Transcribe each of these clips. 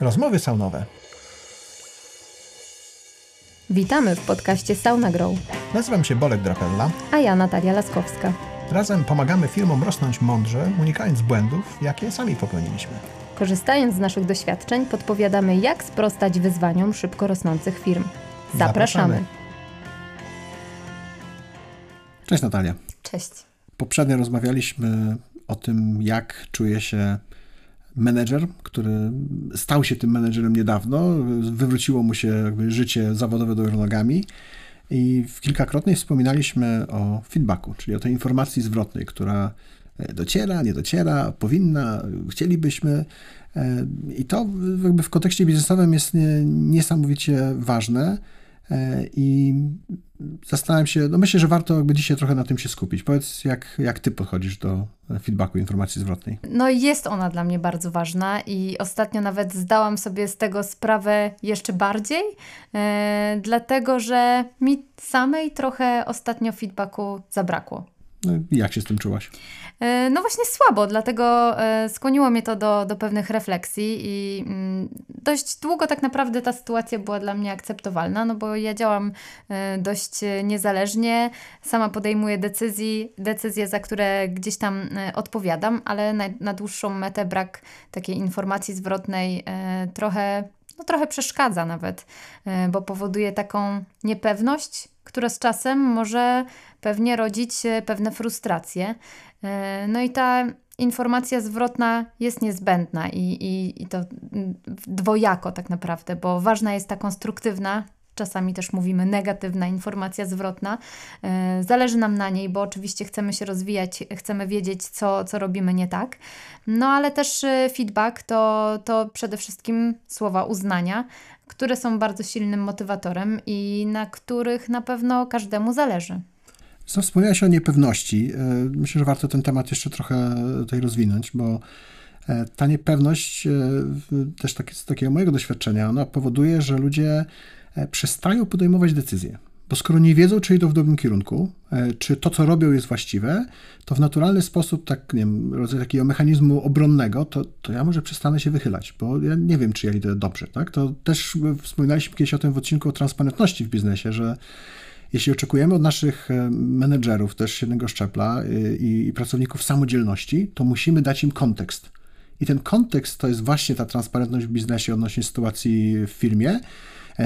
Rozmowy saunowe. Witamy w podcaście Sauna Grow. Nazywam się Bolek Drapella. A ja Natalia Laskowska. Razem pomagamy firmom rosnąć mądrze, unikając błędów, jakie sami popełniliśmy. Korzystając z naszych doświadczeń, podpowiadamy, jak sprostać wyzwaniom szybko rosnących firm. Zapraszamy. Zapraszamy. Cześć Natalia. Cześć. Poprzednio rozmawialiśmy o tym, jak czuje się menedżer, który stał się tym menedżerem niedawno, wywróciło mu się jakby życie zawodowe do nogami i kilkakrotnie wspominaliśmy o feedbacku, czyli o tej informacji zwrotnej, która e, dociera, nie dociera, powinna, chcielibyśmy. E, I to jakby w kontekście biznesowym jest niesamowicie ważne. I zastanawiam się, no myślę, że warto jakby dzisiaj trochę na tym się skupić. Powiedz, jak, jak ty podchodzisz do feedbacku, informacji zwrotnej? No jest ona dla mnie bardzo ważna i ostatnio nawet zdałam sobie z tego sprawę jeszcze bardziej, e, dlatego że mi samej trochę ostatnio feedbacku zabrakło. No, jak się z tym czułaś? E, no właśnie słabo, dlatego e, skłoniło mnie to do, do pewnych refleksji i mm, dość długo tak naprawdę ta sytuacja była dla mnie akceptowalna, no bo ja działam e, dość niezależnie, sama podejmuję decyzji, decyzje, za które gdzieś tam odpowiadam, ale na, na dłuższą metę brak takiej informacji zwrotnej trochę no trochę przeszkadza nawet, bo powoduje taką niepewność, która z czasem może pewnie rodzić pewne frustracje. E, no i ta informacja zwrotna jest niezbędna i, i, i to dwojako tak naprawdę, bo ważna jest ta konstruktywna, czasami też mówimy negatywna informacja zwrotna. E, zależy nam na niej, bo oczywiście chcemy się rozwijać, chcemy wiedzieć, co, co robimy nie tak. No ale też e, feedback to, to przede wszystkim słowa uznania, które są bardzo silnym motywatorem i na których na pewno każdemu zależy. Co wspomniałeś o niepewności. E, myślę, że warto ten temat jeszcze trochę tutaj rozwinąć, bo ta niepewność, też tak, z takiego mojego doświadczenia, ona powoduje, że ludzie przestają podejmować decyzje. Bo skoro nie wiedzą, czy idą w dobrym kierunku, czy to, co robią, jest właściwe, to w naturalny sposób, tak, nie wiem, rodzaj takiego mechanizmu obronnego, to, to ja może przestanę się wychylać, bo ja nie wiem, czy ja idę dobrze. Tak? To też wspominaliśmy kiedyś o tym w odcinku o transparentności w biznesie, że jeśli oczekujemy od naszych e, menedżerów też jednego szczepla e, i, i pracowników samodzielności, to musimy dać im kontekst. I ten kontekst to jest właśnie ta transparentność w biznesie odnośnie sytuacji w firmie, e,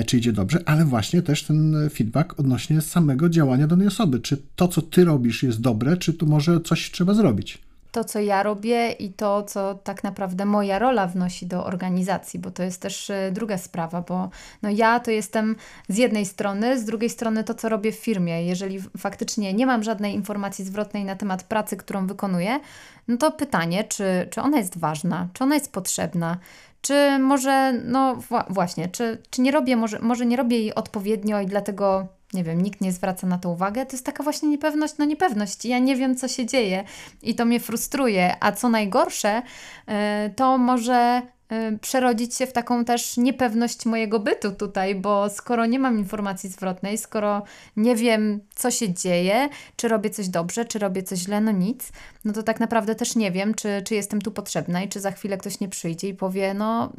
czy idzie dobrze, ale właśnie też ten feedback odnośnie samego działania danej osoby. Czy to, co ty robisz, jest dobre, czy tu może coś trzeba zrobić? To, co ja robię i to, co tak naprawdę moja rola wnosi do organizacji, bo to jest też e, druga sprawa, bo no ja to jestem z jednej strony, z drugiej strony to, co robię w firmie. Jeżeli faktycznie nie mam żadnej informacji zwrotnej na temat pracy, którą wykonuję, no to pytanie, czy, czy ona jest ważna, czy ona jest potrzebna, czy może, no właśnie, czy, czy nie robię, może, może nie robię jej odpowiednio i dlatego nie wiem, nikt nie zwraca na to uwagę, to jest taka właśnie niepewność, no niepewność. Ja nie wiem, co się dzieje i to mnie frustruje. A co najgorsze, e, to może e, przerodzić się w taką też niepewność mojego bytu tutaj, bo skoro nie mam informacji zwrotnej, skoro nie wiem, co się dzieje, czy robię coś dobrze, czy robię coś źle, no nic, no to tak naprawdę też nie wiem, czy, czy jestem tu potrzebna i czy za chwilę ktoś nie przyjdzie i powie, no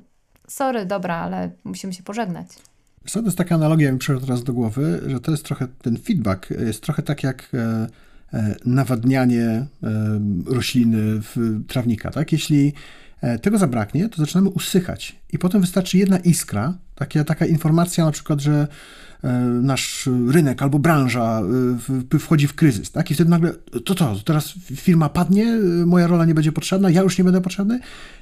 sorry, dobra, ale musimy się pożegnać. To jest taka analogia, mi przyszła teraz do głowy, że to jest trochę, ten feedback jest trochę tak jak e, e, nawadnianie e, rośliny, trawnika, tak? Jeśli tego zabraknie, to zaczynamy usychać i potem wystarczy jedna iskra, taka, taka informacja na przykład, że nasz rynek albo branża wchodzi w kryzys, tak? I wtedy nagle, to co, teraz firma padnie, moja rola nie będzie potrzebna, ja już nie będę potrzebny?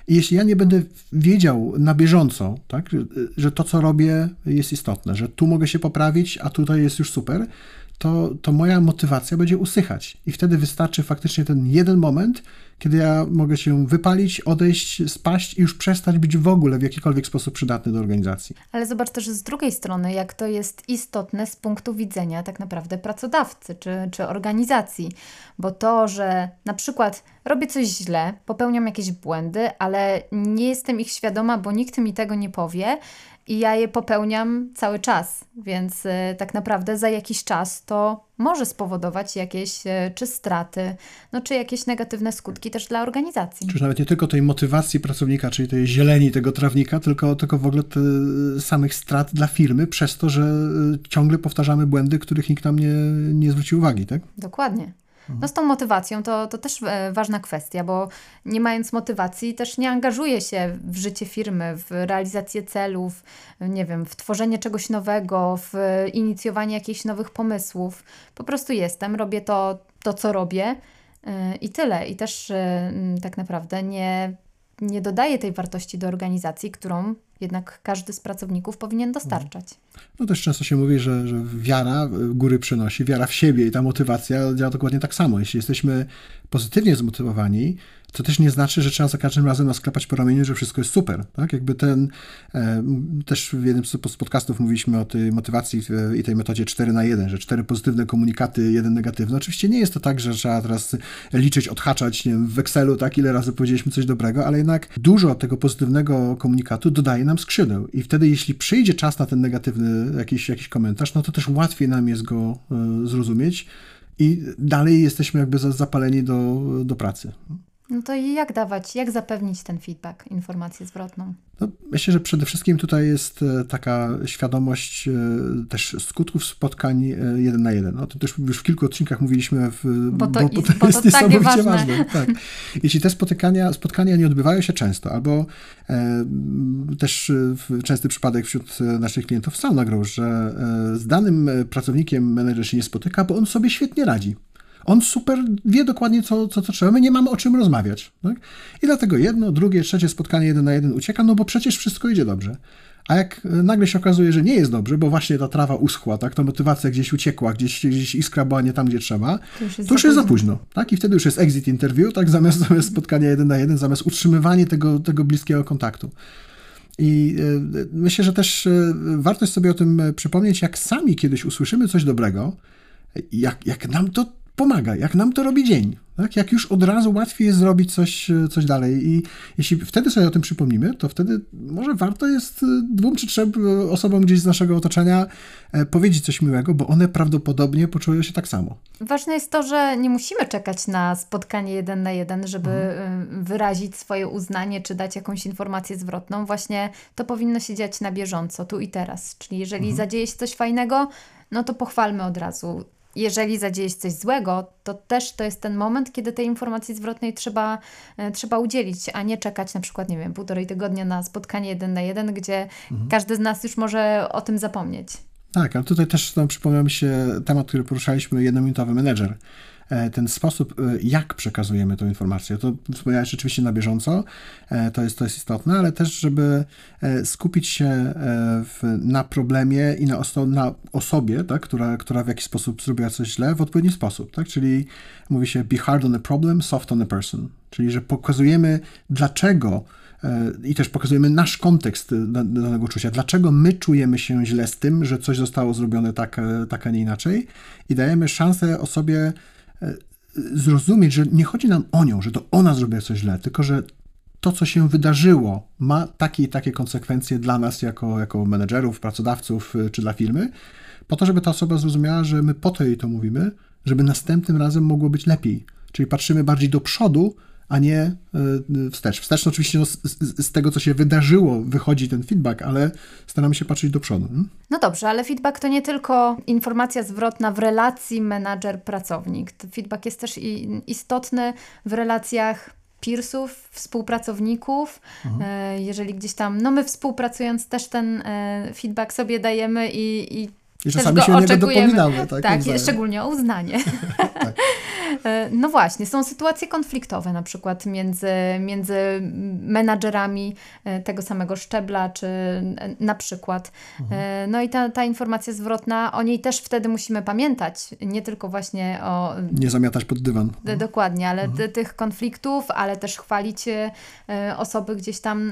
I jeśli ja nie będę wiedział na bieżąco, tak, że to, co robię, jest istotne, że tu mogę się poprawić, a tutaj jest już super, to, to moja motywacja będzie usychać. I wtedy wystarczy faktycznie ten jeden moment, kiedy ja mogę się wypalić, odejść, spaść i już przestać być w ogóle w jakikolwiek sposób przydatny do organizacji. Ale zobacz też z drugiej strony, jak to jest istotne z punktu widzenia tak naprawdę pracodawcy czy, czy organizacji. Bo to, że na przykład robię coś źle, popełniam jakieś błędy, ale nie jestem ich świadoma, bo nikt mi tego nie powie i ja je popełniam cały czas, więc e, tak naprawdę za jakiś czas to może spowodować jakieś e, czy straty, no, czy jakieś negatywne skutki też dla organizacji. Czyż nawet nie tylko tej motywacji pracownika, czyli tej zieleni tego trawnika, tylko, tylko w ogóle samych strat dla firmy przez to, że ciągle powtarzamy błędy, których nikt nam nie, nie zwrócił uwagi, tak? Dokładnie. No z tą motywacją to, to też e, ważna kwestia, bo nie mając motywacji też nie angażuję się w życie firmy, w realizację celów, nie wiem, w tworzenie czegoś nowego, w inicjowanie jakichś nowych pomysłów. Po prostu jestem, robię to, to co robię e, i tyle. I też e, tak naprawdę nie, nie dodaję tej wartości do organizacji, którą jednak każdy z pracowników powinien dostarczać. No też często się mówi, że, że wiara góry przynosi, wiara w siebie i ta motywacja działa dokładnie tak samo. Jeśli jesteśmy pozytywnie zmotywowani, to też nie znaczy, że trzeba za każdym razem nasklepać po ramieniu, że wszystko jest super. Tak? Jakby ten, e, też w jednym z podcastów mówiliśmy o tej motywacji i tej metodzie 4 na 1, że cztery pozytywne komunikaty, jeden negatywny. Oczywiście nie jest to tak, że trzeba teraz liczyć, odhaczać nie wiem, w Excelu, tak, ile razy powiedzieliśmy coś dobrego, ale jednak dużo tego pozytywnego komunikatu dodaje nam skrzydeł. I wtedy, jeśli przyjdzie czas na ten negatywny jakiś, jakiś komentarz, no to też łatwiej nam jest go e, zrozumieć i dalej jesteśmy jakby zapaleni do, do pracy. No to jak dawać, jak zapewnić ten feedback, informację zwrotną? No, myślę, że przede wszystkim tutaj jest e, taka świadomość e, też skutków spotkań e, jeden na jeden. O tym też już w kilku odcinkach mówiliśmy, w, bo to, bo, bo to, bo jest niesamowicie ważne. ważne. Tak. Jeśli te spotkania, spotkania nie odbywają się często, albo e, też częsty przypadek wśród naszych klientów sam nagrał, że z danym pracownikiem menedżer się nie spotyka, bo on sobie świetnie radzi. On super wie dokładnie, co, co, co trzeba. My nie mamy o czym rozmawiać. Tak? I dlatego jedno, drugie, trzecie spotkanie jeden na jeden ucieka, no bo przecież wszystko idzie dobrze. A jak nagle się okazuje, że nie jest dobrze, bo właśnie ta trawa uschła, tak, ta motywacja gdzieś uciekła, gdzieś, gdzieś iskra była nie tam, gdzie trzeba, to już jest, to już za, jest późno. za późno. Tak? I wtedy już jest exit interview, tak, zamiast, zamiast spotkania jeden na jeden, zamiast utrzymywanie tego, tego bliskiego kontaktu. I y, myślę, że też y, warto sobie o tym przypomnieć, jak sami kiedyś usłyszymy coś dobrego, jak, jak nam to pomaga, jak nam to robi dzień. Tak? Jak już od razu łatwiej jest zrobić coś, coś dalej. I jeśli wtedy sobie o tym przypomnimy, to wtedy może warto jest y, dwóm czy trzem y, osobom gdzieś z naszego otoczenia e, powiedzieć coś miłego, bo one prawdopodobnie poczują się tak samo. Ważne jest to, że nie musimy czekać na spotkanie jeden na jeden, żeby mhm. Wyrazić swoje uznanie czy dać jakąś informację zwrotną. Właśnie to powinno się dziać na bieżąco, tu i teraz. Czyli jeżeli mhm. zadzieje się coś fajnego, no to pochwalmy od razu jeżeli zadzieje się coś złego, to też to jest ten moment, kiedy tej informacji zwrotnej trzeba, e, trzeba udzielić, a nie czekać na przykład, nie wiem, półtorej tygodnia na spotkanie jeden na jeden, gdzie mhm. każdy z nas już może o tym zapomnieć. Tak, ale tutaj też no, przypomniał mi się temat, który poruszaliśmy, jednominutowy menedżer. E, ten sposób, e, jak przekazujemy tę informację. To wspomniałeś rzeczywiście na bieżąco, e, to jest, to jest istotne, ale też, żeby skupić się w, na problemie i na, oso na osobie, tak, która, która w jakiś sposób zrobiła coś źle, w odpowiedni sposób. Tak? Czyli mówi się be hard on a problem, soft on a person. Czyli, że pokazujemy, dlaczego i też pokazujemy nasz kontekst danego czucia. Dlaczego my czujemy się źle z tym, że coś zostało zrobione tak, tak a nie inaczej i dajemy szansę osobie zrozumieć, że nie chodzi nam o nią, że to ona zrobiła coś źle, tylko że to, co się wydarzyło, ma takie i takie konsekwencje dla nas jako, jako menedżerów, pracodawców y, czy dla firmy, po to, żeby ta osoba zrozumiała, że my po to jej to mówimy, żeby następnym razem mogło być lepiej. Czyli patrzymy bardziej do przodu, a nie e, wstecz. Wstecz oczywiście no, z, z, tego, co się wydarzyło, wychodzi ten feedback, ale staramy się patrzeć do przodu. No dobrze, ale feedback to nie tylko informacja zwrotna w relacji menadżer-pracownik. Feedback jest też istotny w relacjach peersów, współpracowników. Mhm. E, jeżeli gdzieś tam, no my współpracując też ten e, feedback sobie dajemy i, i i czasami się o niego dopominamy. Tak, tak szczególnie o uznanie. tak. E, no właśnie, są sytuacje konfliktowe na przykład między, między menadżerami e, tego samego szczebla, czy e, na przykład. Mhm. No i ta, ta informacja zwrotna, o niej też wtedy musimy pamiętać, nie tylko właśnie o... Nie zamiatać pod dywan. Dokładnie, ale mhm. tych konfliktów, ale też chwalić osoby gdzieś tam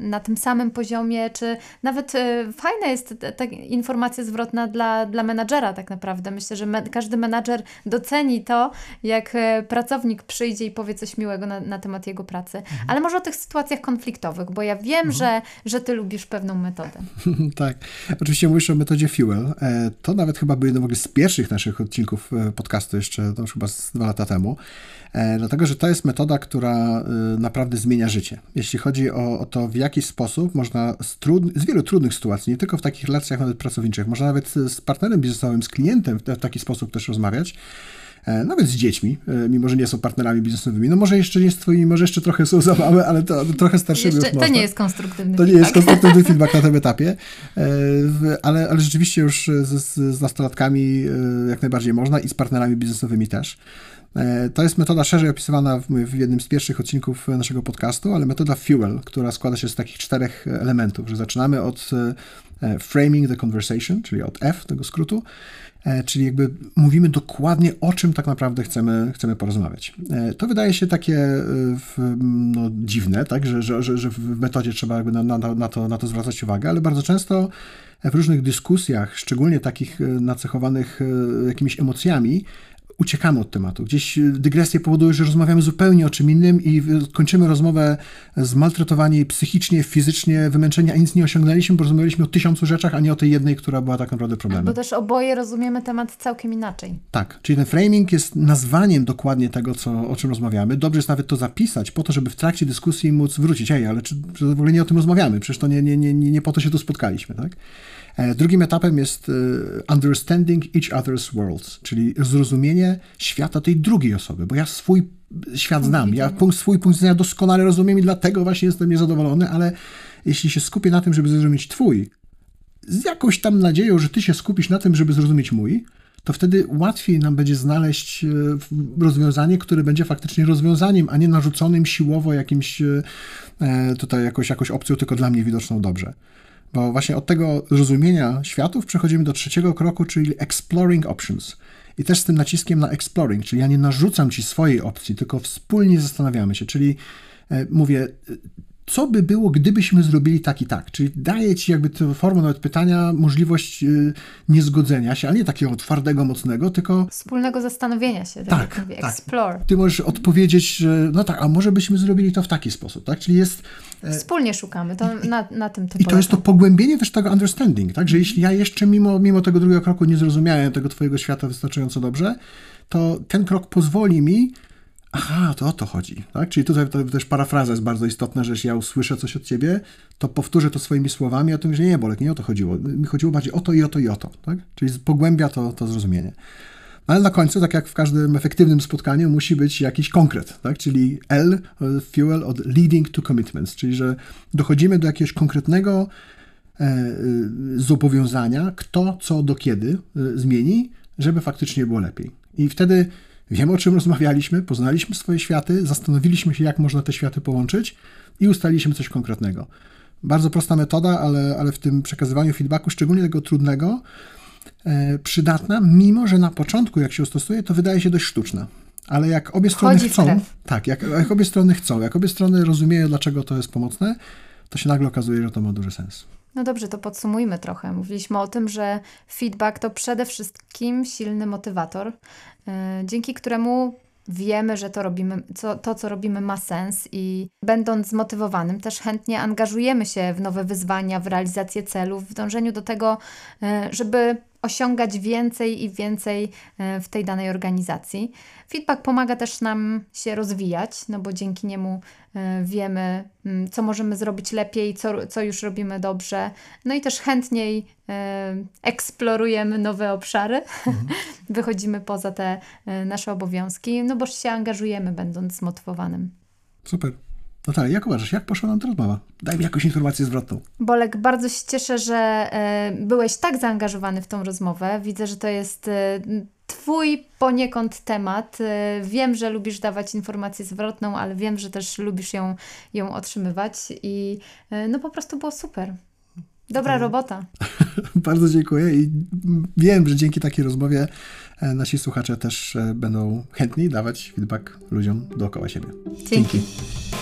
na tym samym poziomie, czy nawet fajna jest ta informacja zwrotna dla, dla menadżera tak naprawdę. Myślę, że me, każdy menadżer doceni to, jak e, pracownik przyjdzie i powie coś miłego na, na temat jego pracy. Mhm. Ale może o tych sytuacjach konfliktowych, bo ja wiem, mhm. że, że ty lubisz pewną metodę. tak. Oczywiście mówisz o metodzie Fuel. E, to nawet chyba był jeden z pierwszych naszych odcinków e, podcastu jeszcze, to już chyba z dwa lata temu. Dlatego, że to jest metoda, która naprawdę zmienia życie. Jeśli chodzi o, o to, w jaki sposób można z, trud, z wielu trudnych sytuacji, nie tylko w takich relacjach nawet pracowniczych, można nawet z partnerem biznesowym, z klientem w taki sposób też rozmawiać, nawet z dziećmi, e, mimo że nie są partnerami biznesowymi. No może jeszcze nie z twoimi, może jeszcze trochę są za małe, ale to, to trochę starszymi jeszcze, To nie jest konstruktywny To feedback. nie jest konstruktywny feedback na tym etapie, e, ale, ale rzeczywiście już z, z nastolatkami jak najbardziej można i z partnerami biznesowymi też. To jest metoda szerzej opisywana w, w, jednym z pierwszych odcinków naszego podcastu, ale metoda Fuel, która składa się z takich czterech elementów, że zaczynamy od framing the conversation, czyli od F, tego skrótu, E, czyli jakby mówimy dokładnie o czym tak naprawdę chcemy, chcemy porozmawiać. E, to wydaje się takie e, no, dziwne, tak? że, że, że w metodzie trzeba jakby na, na, na, to, na to zwracać uwagę, ale bardzo często w różnych dyskusjach, szczególnie takich nacechowanych jakimiś emocjami, uciekamy od tematu. Gdzieś dygresje powodują, że rozmawiamy zupełnie o czym innym i kończymy rozmowę zmaltretowani psychicznie, fizycznie, wymęczeni, a nic nie osiągnęliśmy, bo rozmawialiśmy o tysiącu rzeczach, a nie o tej jednej, która była tak naprawdę problemem. Bo też oboje rozumiemy temat całkiem inaczej. Tak, czyli ten framing jest nazwaniem dokładnie tego, co, o czym rozmawiamy. Dobrze jest nawet to zapisać, po to, żeby w trakcie dyskusji móc wrócić, ej, ale czy, czy w ogóle nie o tym rozmawiamy? Przecież to nie, nie, nie, nie po to się tu spotkaliśmy, tak? E, drugim etapem jest e, understanding each other's worlds, czyli zrozumienie świata tej drugiej osoby, bo ja swój świat znam, ja swój punkt widzenia doskonale rozumiem i dlatego właśnie jestem niezadowolony, ale jeśli się skupię na tym, żeby zrozumieć twój, z jakąś tam nadzieją, że ty się skupisz na tym, żeby zrozumieć mój, to wtedy łatwiej nam będzie znaleźć e, rozwiązanie, które będzie faktycznie rozwiązaniem, a nie narzuconym siłowo jakimś tutaj jakoś, jakoś opcją tylko dla mnie widoczną dobrze. Bo właśnie od tego zrozumienia światów przechodzimy do trzeciego kroku, czyli exploring options. I też z tym naciskiem na exploring, czyli ja nie narzucam ci swojej opcji, tylko wspólnie zastanawiamy się, czyli e, mówię, co by było, gdybyśmy zrobili tak i tak. Czyli daje ci jakby tę formę nawet pytania możliwość y, niezgodzenia się, ale nie takiego twardego, mocnego, tylko... Wspólnego zastanowienia się, tak, tak, tak. explore. Ty możesz odpowiedzieć, że no tak, a może byśmy zrobili to w taki sposób, tak? Czyli jest... E, Wspólnie szukamy, to I, na, na tym to I to jest to pogłębienie też tego understanding, tak? Że jeśli ja jeszcze mimo, mimo tego drugiego kroku nie zrozumiałem tego twojego świata wystarczająco dobrze, to ten krok pozwoli mi Aha, to o to chodzi. Tak? Czyli tutaj to też parafraza jest bardzo istotna, że jeśli ja usłyszę coś od ciebie, to powtórzę to swoimi słowami, a to że nie, Bolek, nie o to chodziło. Mi chodziło bardziej o to i o to i o to. Tak? Czyli pogłębia to, to zrozumienie. Ale na końcu, tak jak w każdym efektywnym spotkaniu, musi być jakiś konkret, tak? czyli L, fuel od leading to commitments, czyli że dochodzimy do jakiegoś konkretnego e, e zobowiązania, kto, co, do kiedy e, zmieni, żeby faktycznie było lepiej. I wtedy Wiemy, o czym rozmawialiśmy, poznaliśmy swoje światy, zastanowiliśmy się, jak można te światy połączyć i ustaliliśmy coś konkretnego. Bardzo prosta metoda, ale, ale w tym przekazywaniu feedbacku, szczególnie tego trudnego, e, przydatna, mimo że na początku, jak się stosuje, to wydaje się dość sztuczna. Ale jak obie strony Chodzi chcą, tak, jak, jak obie strony chcą, jak obie strony rozumieją, dlaczego to jest pomocne, to się nagle okazuje, że to ma duży sens. No dobrze, to podsumujmy trochę. Mówiliśmy o tym, że feedback to przede wszystkim silny motywator, e, dzięki któremu wiemy, że to, robimy, co, to, co robimy, ma sens i będąc zmotywowanym, też chętnie angażujemy się w nowe wyzwania, w realizację celów, w dążeniu do tego, e, żeby osiągać więcej i więcej e, w tej danej organizacji. Feedback pomaga też nam się rozwijać, no bo dzięki niemu e, wiemy, mm, co możemy zrobić lepiej, co, co już robimy dobrze, no i też chętniej e, eksplorujemy nowe obszary, mhm. wychodzimy poza te nasze obowiązki, no bo się angażujemy, będąc zmotywowanym. Super. Natalia, jak uważasz, jak poszła nam ta rozmowa? Daj mi jakąś informację zwrotną. Bolek, bardzo się cieszę, że e, byłeś tak zaangażowany w tą rozmowę. Widzę, że to jest e, Twój poniekąd temat. E, wiem, że lubisz dawać informację zwrotną, ale wiem, że też lubisz ją, ją otrzymywać i no po prostu było super. Dobra robota. Bardzo dziękuję i wiem, że dzięki takiej rozmowie nasi słuchacze też będą chętni dawać feedback ludziom dookoła siebie. Dzięki. dzięki.